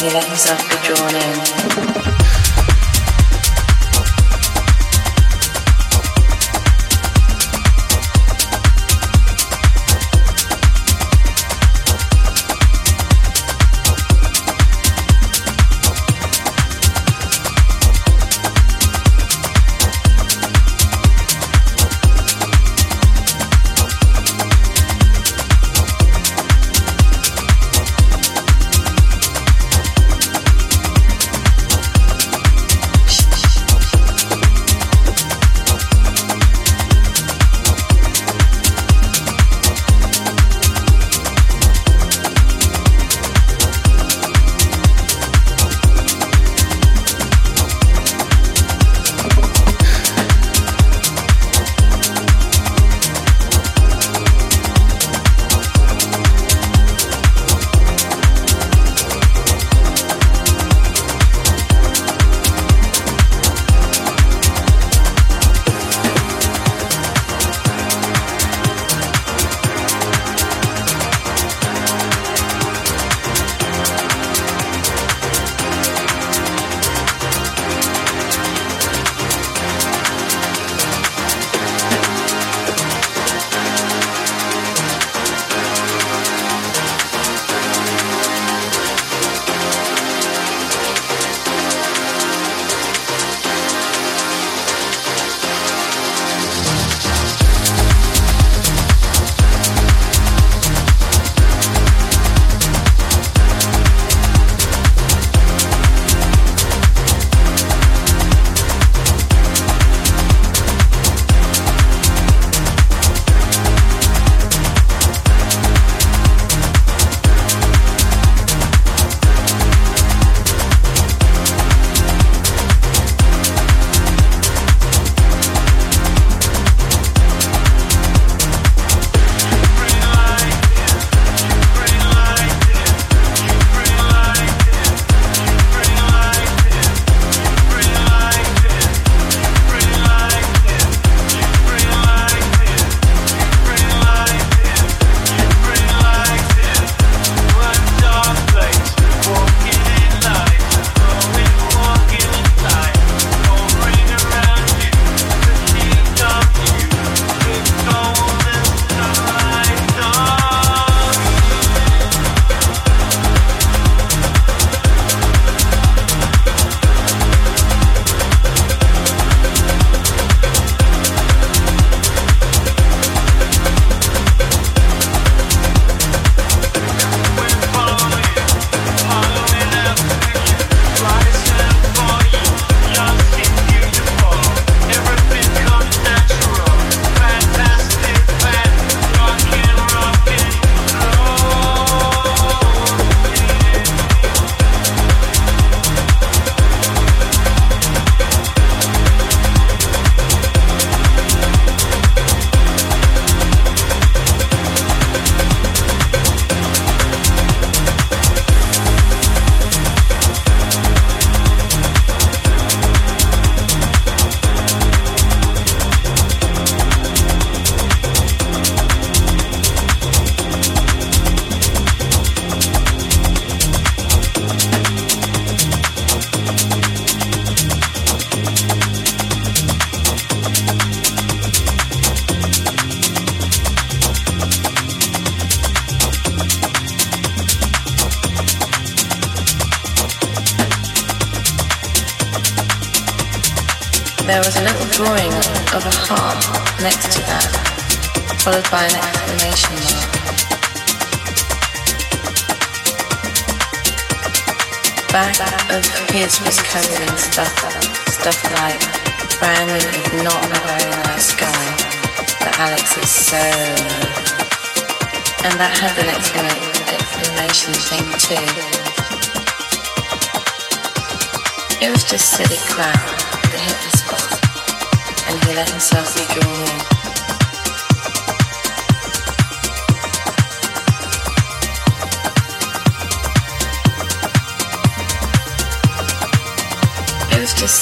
he let himself be drawn in.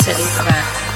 Feliz Navidad.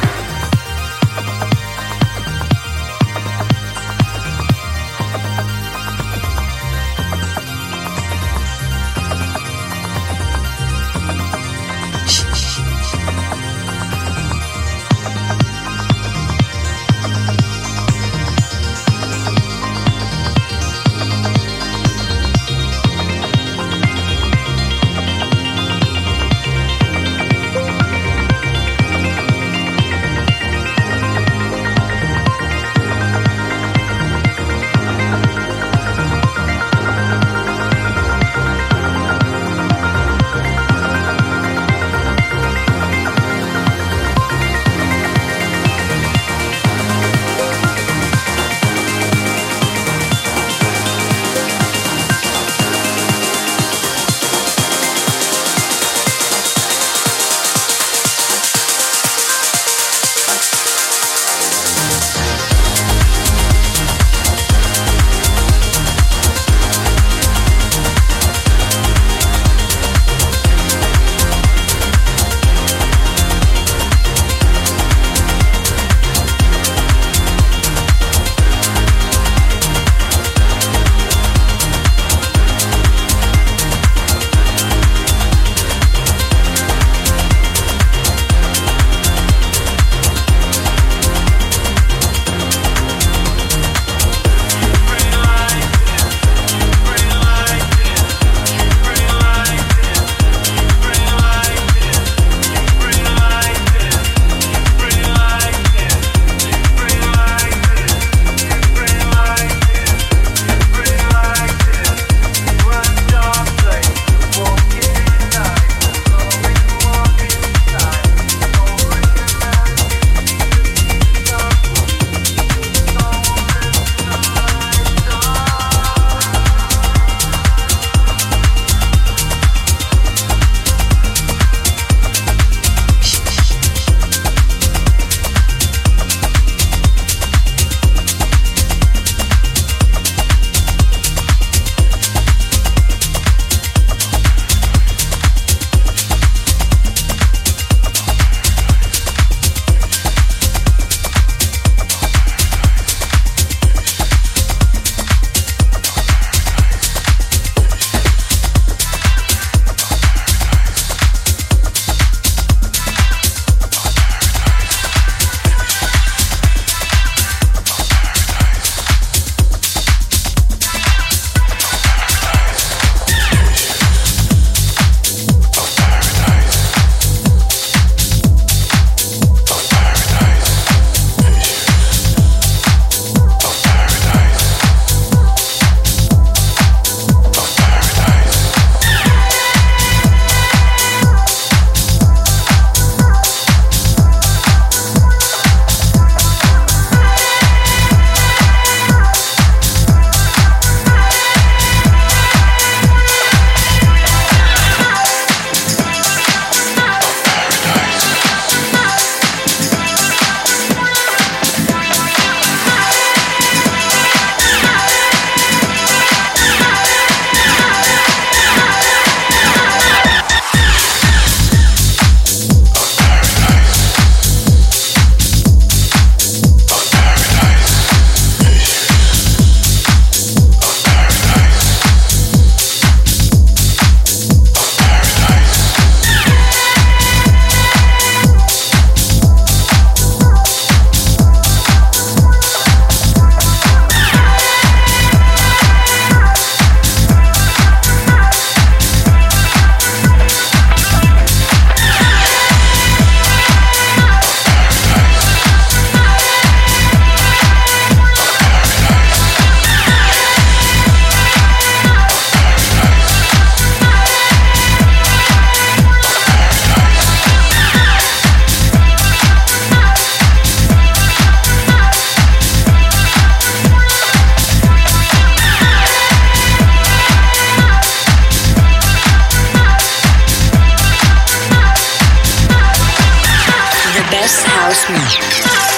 Best house music.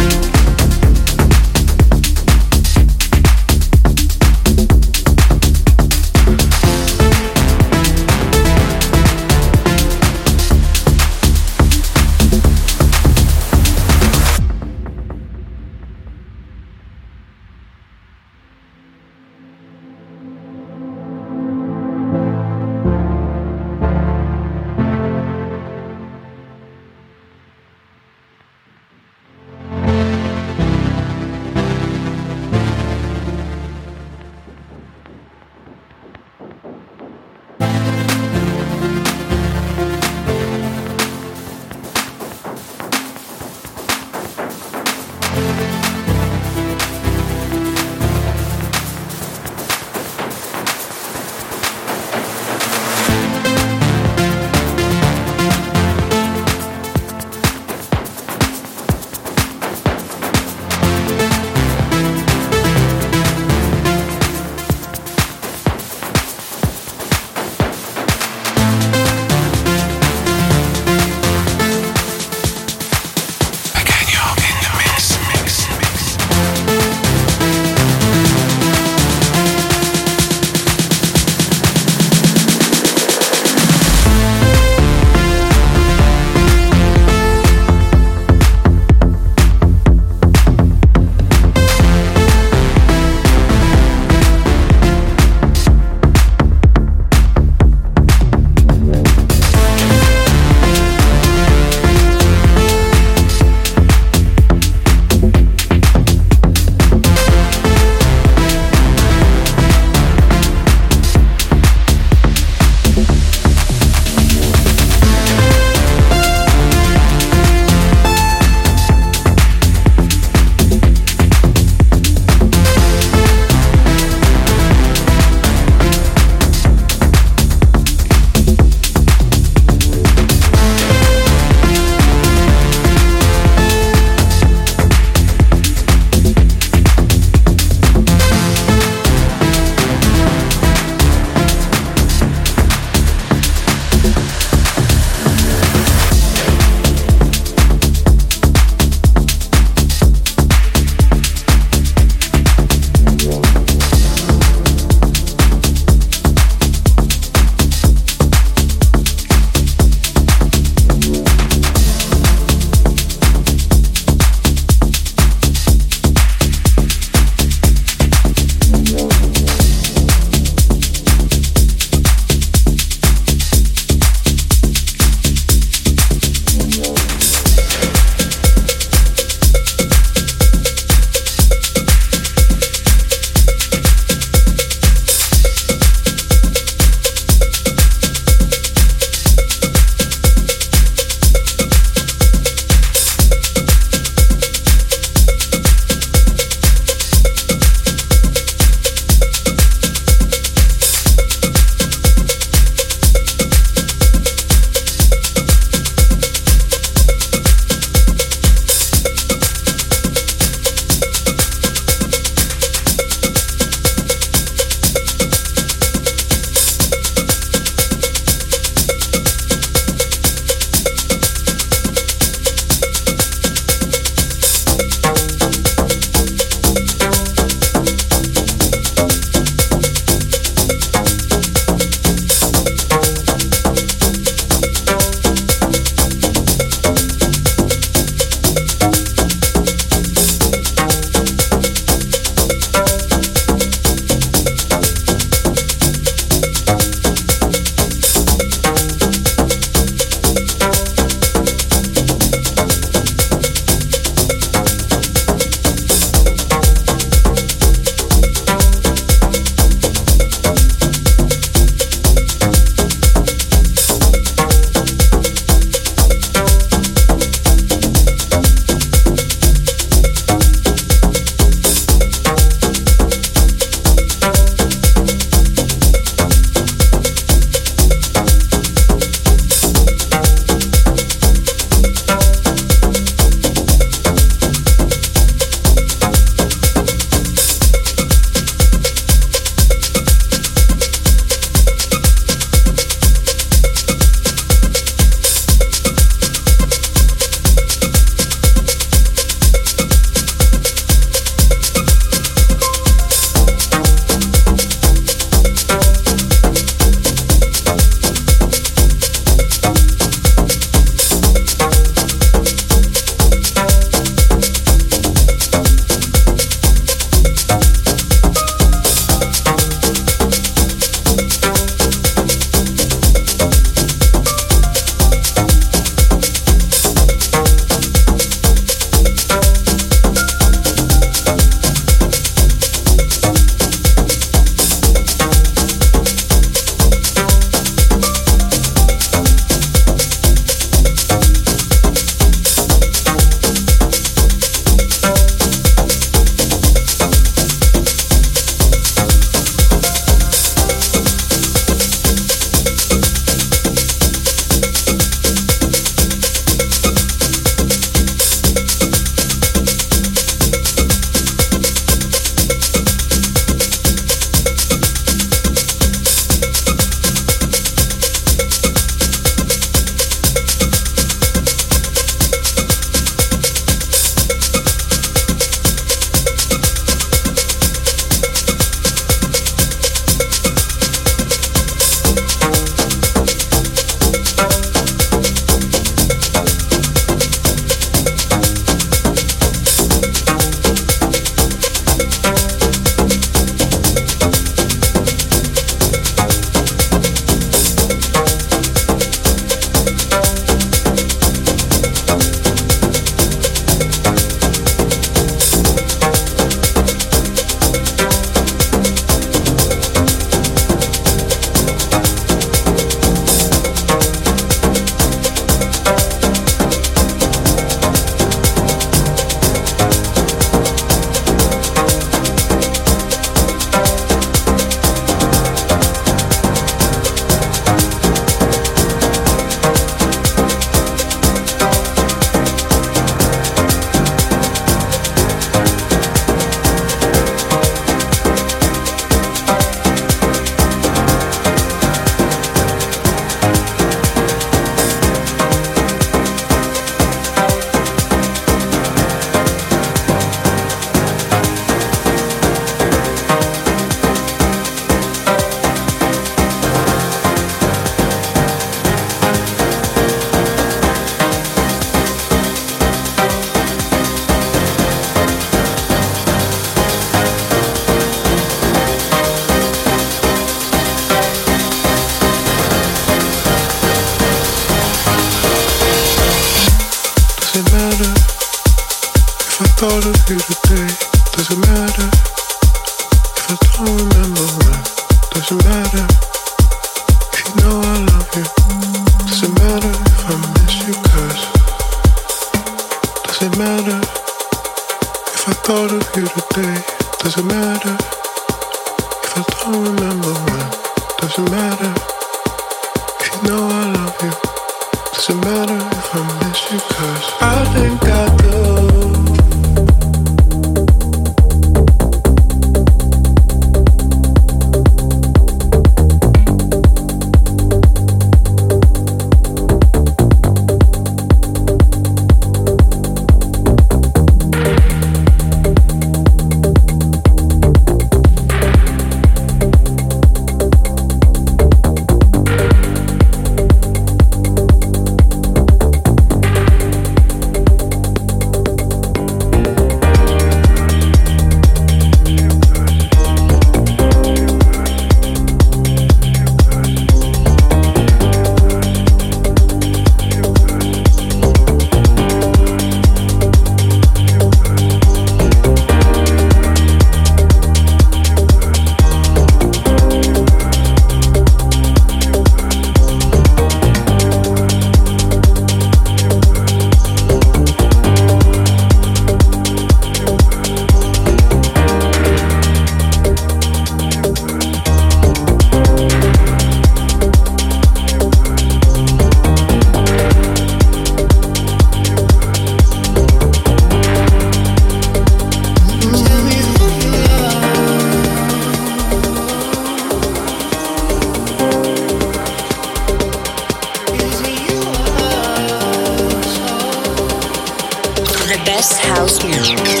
house music.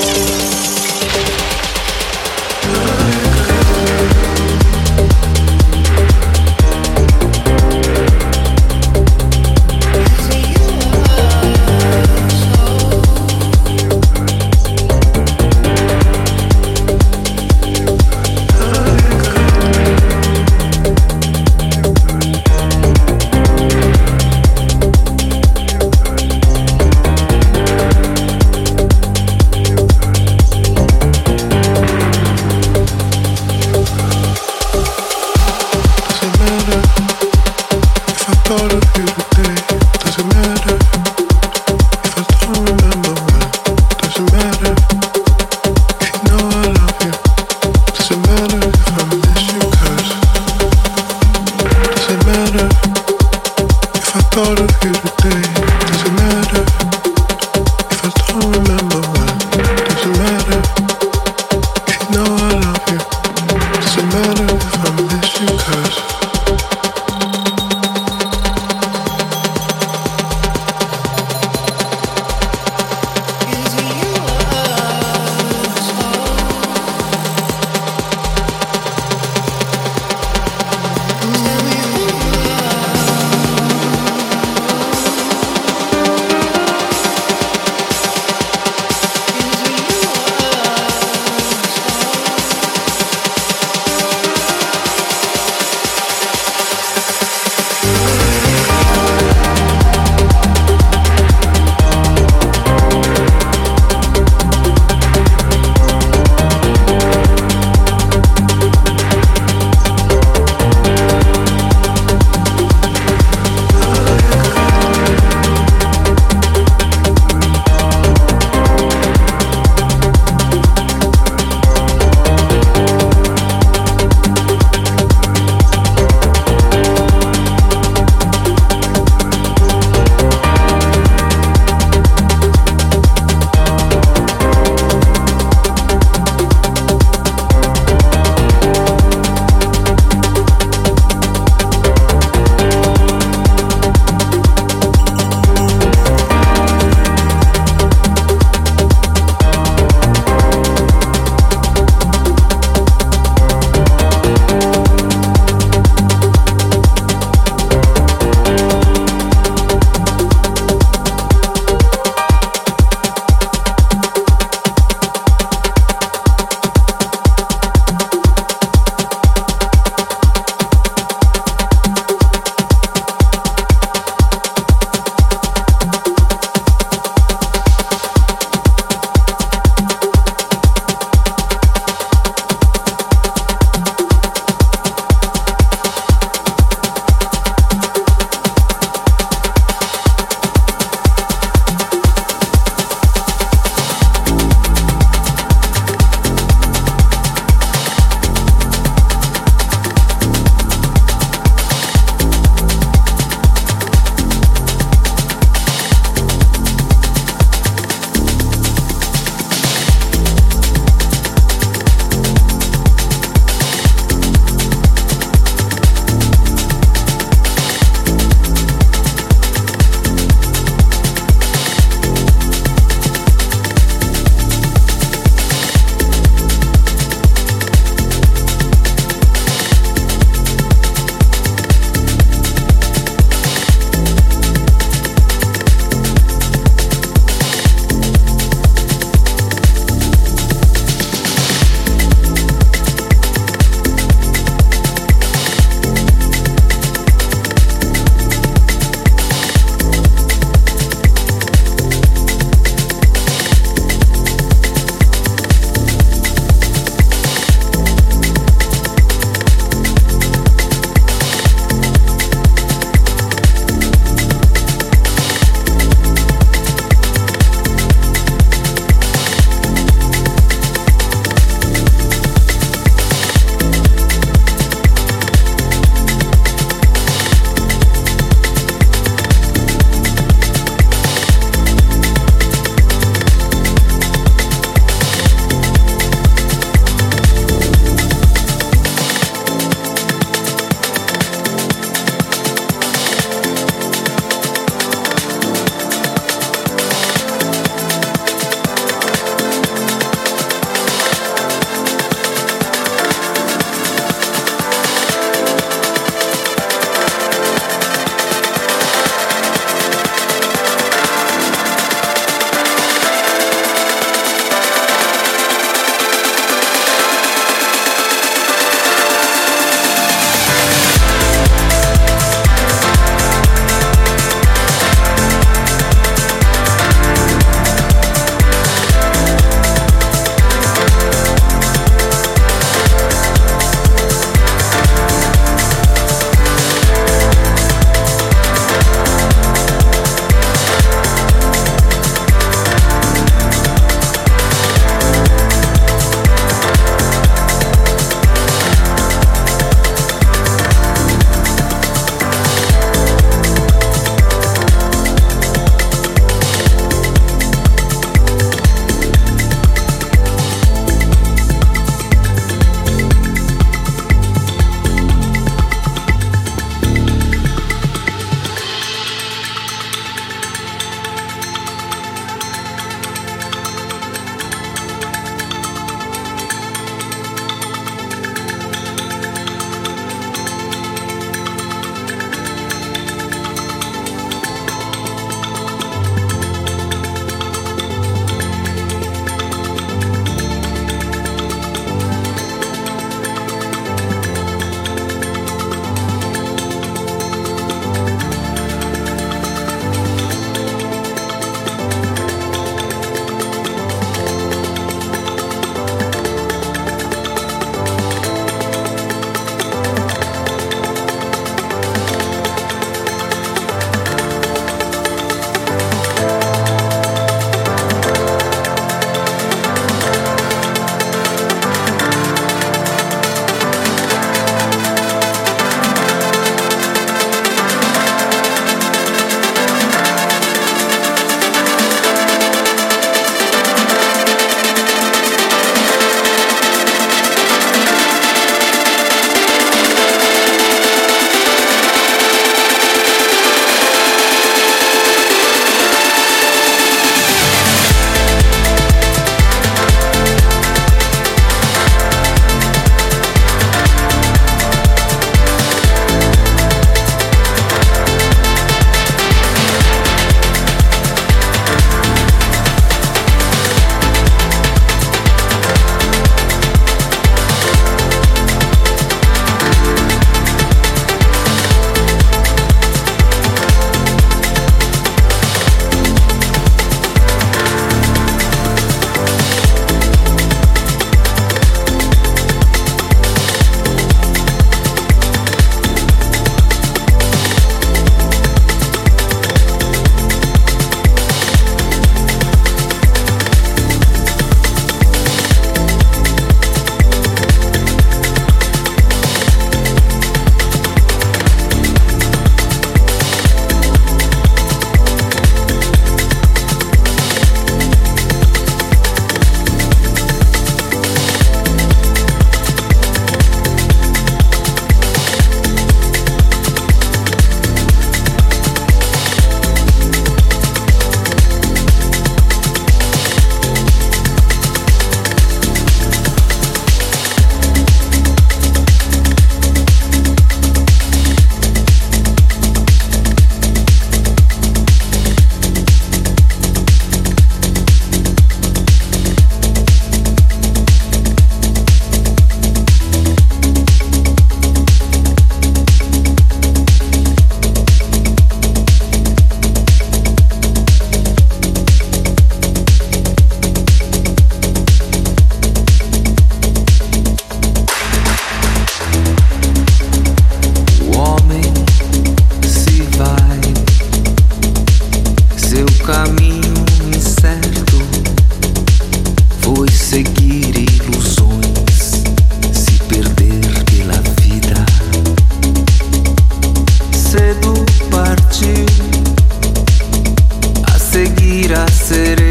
eseri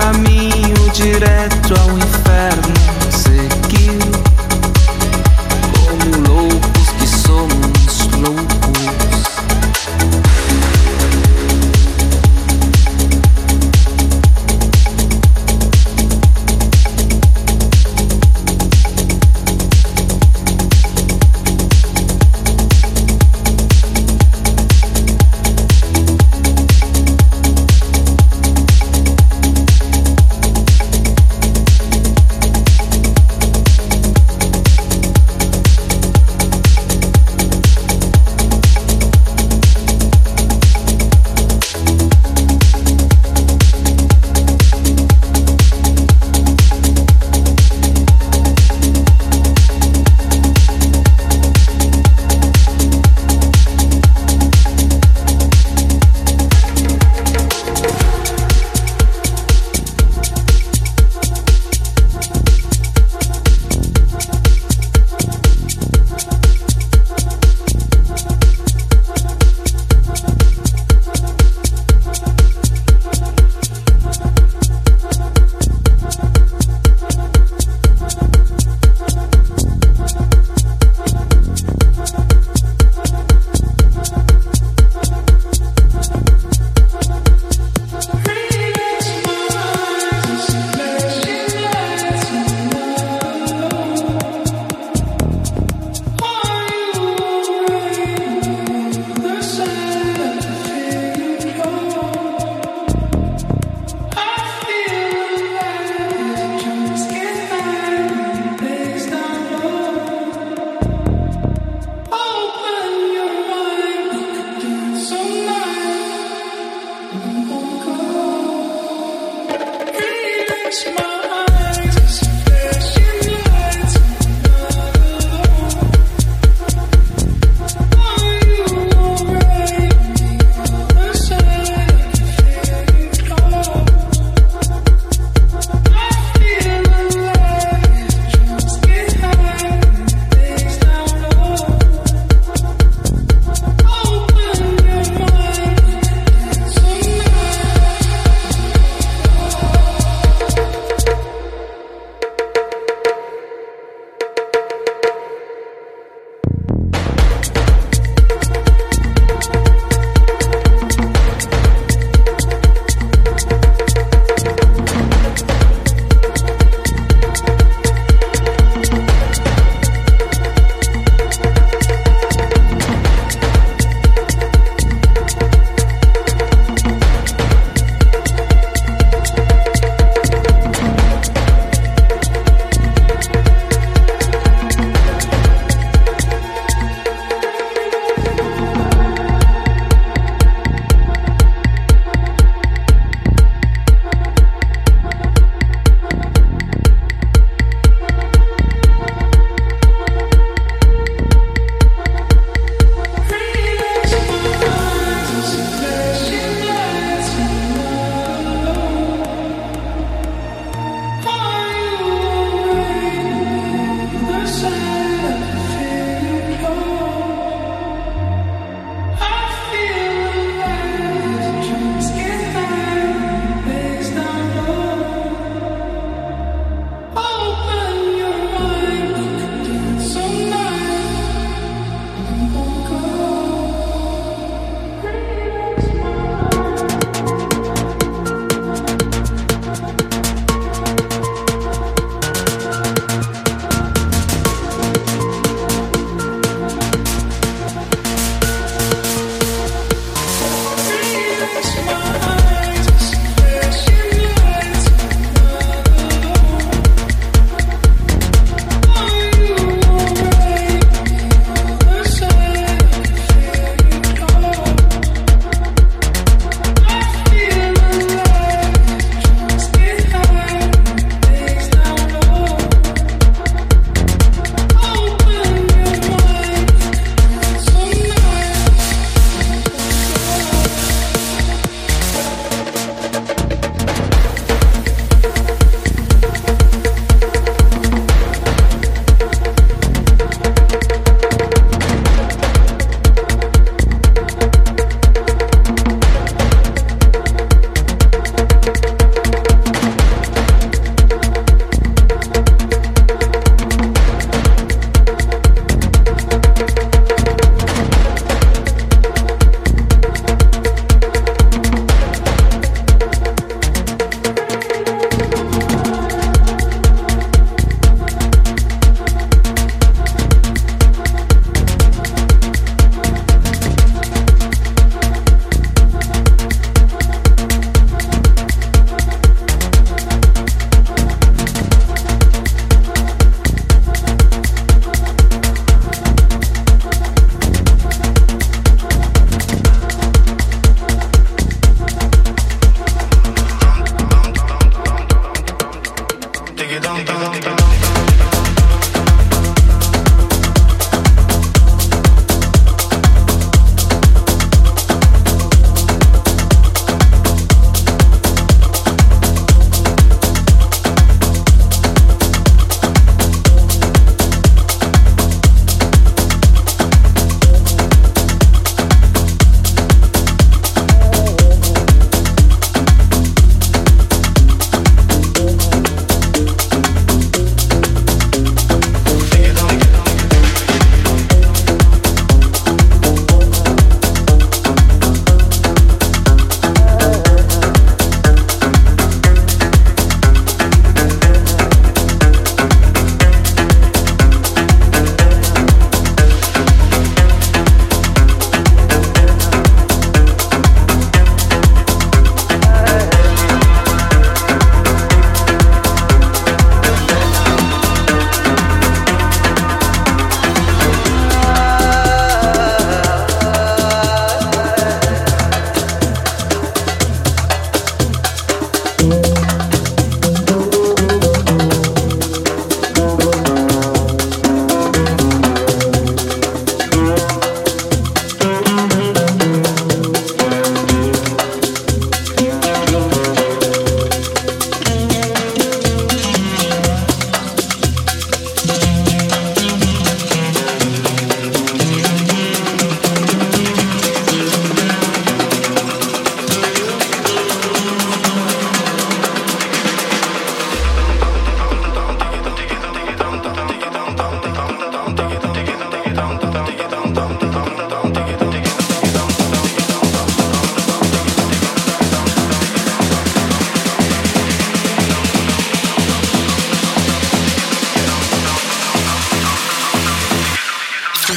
caminho direto ao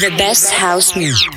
The best house music.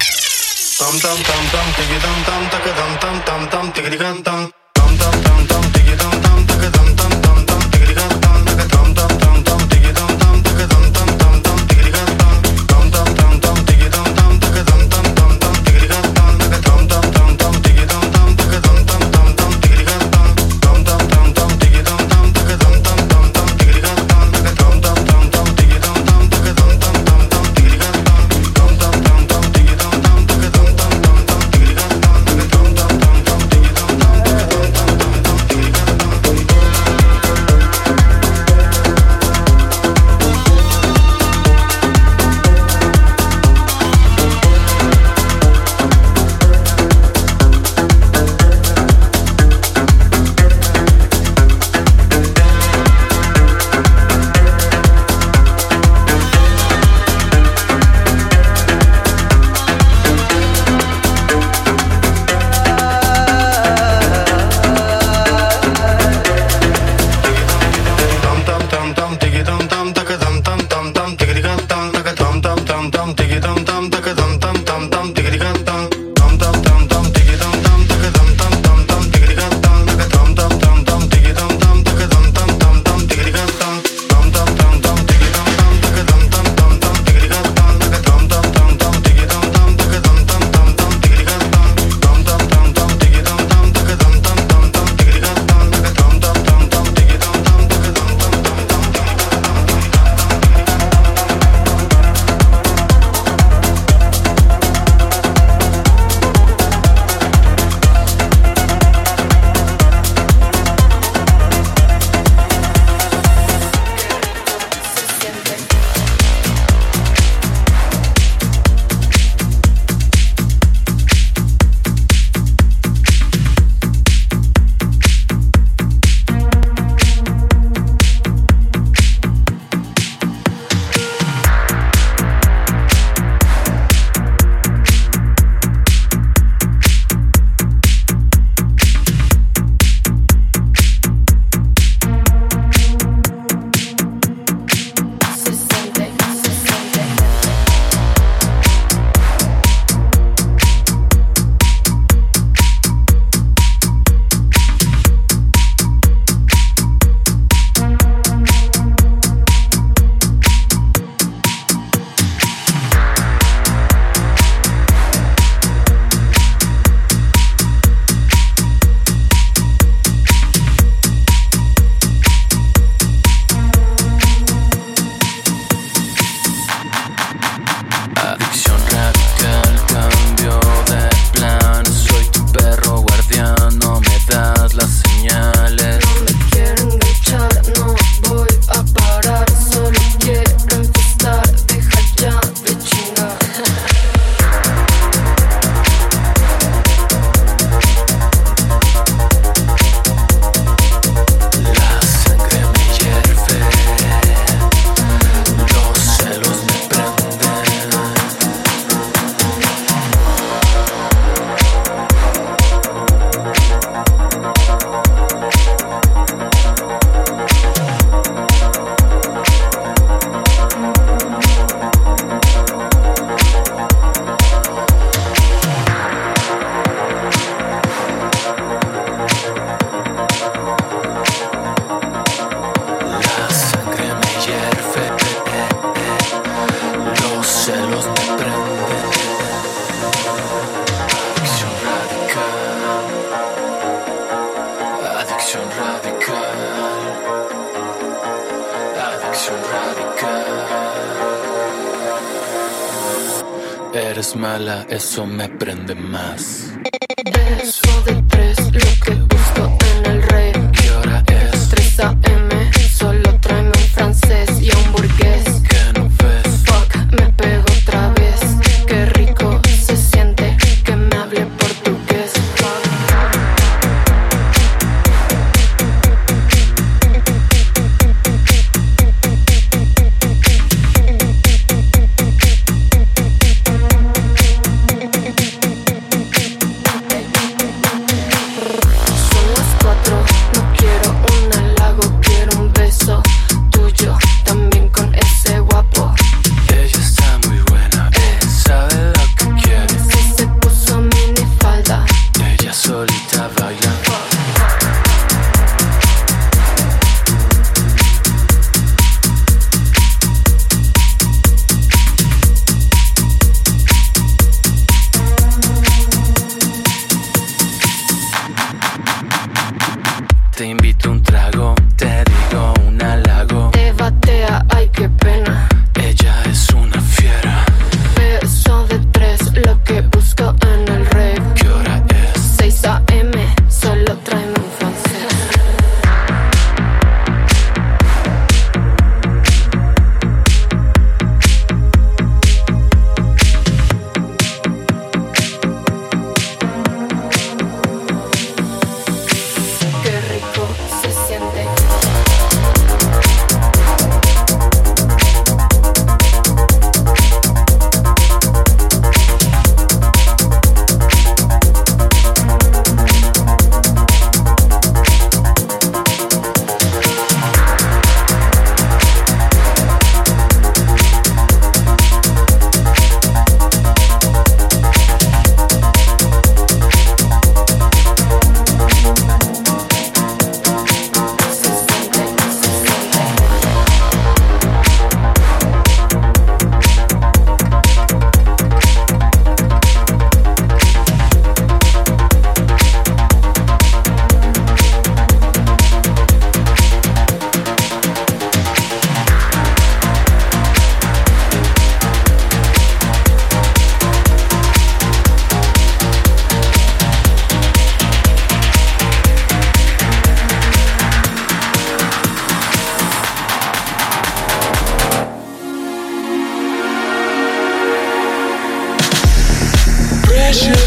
insomma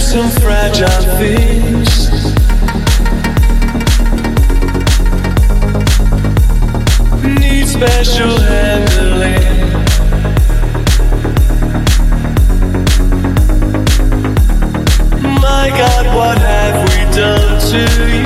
some fragile things. Need special handling. My God, what have we done to you?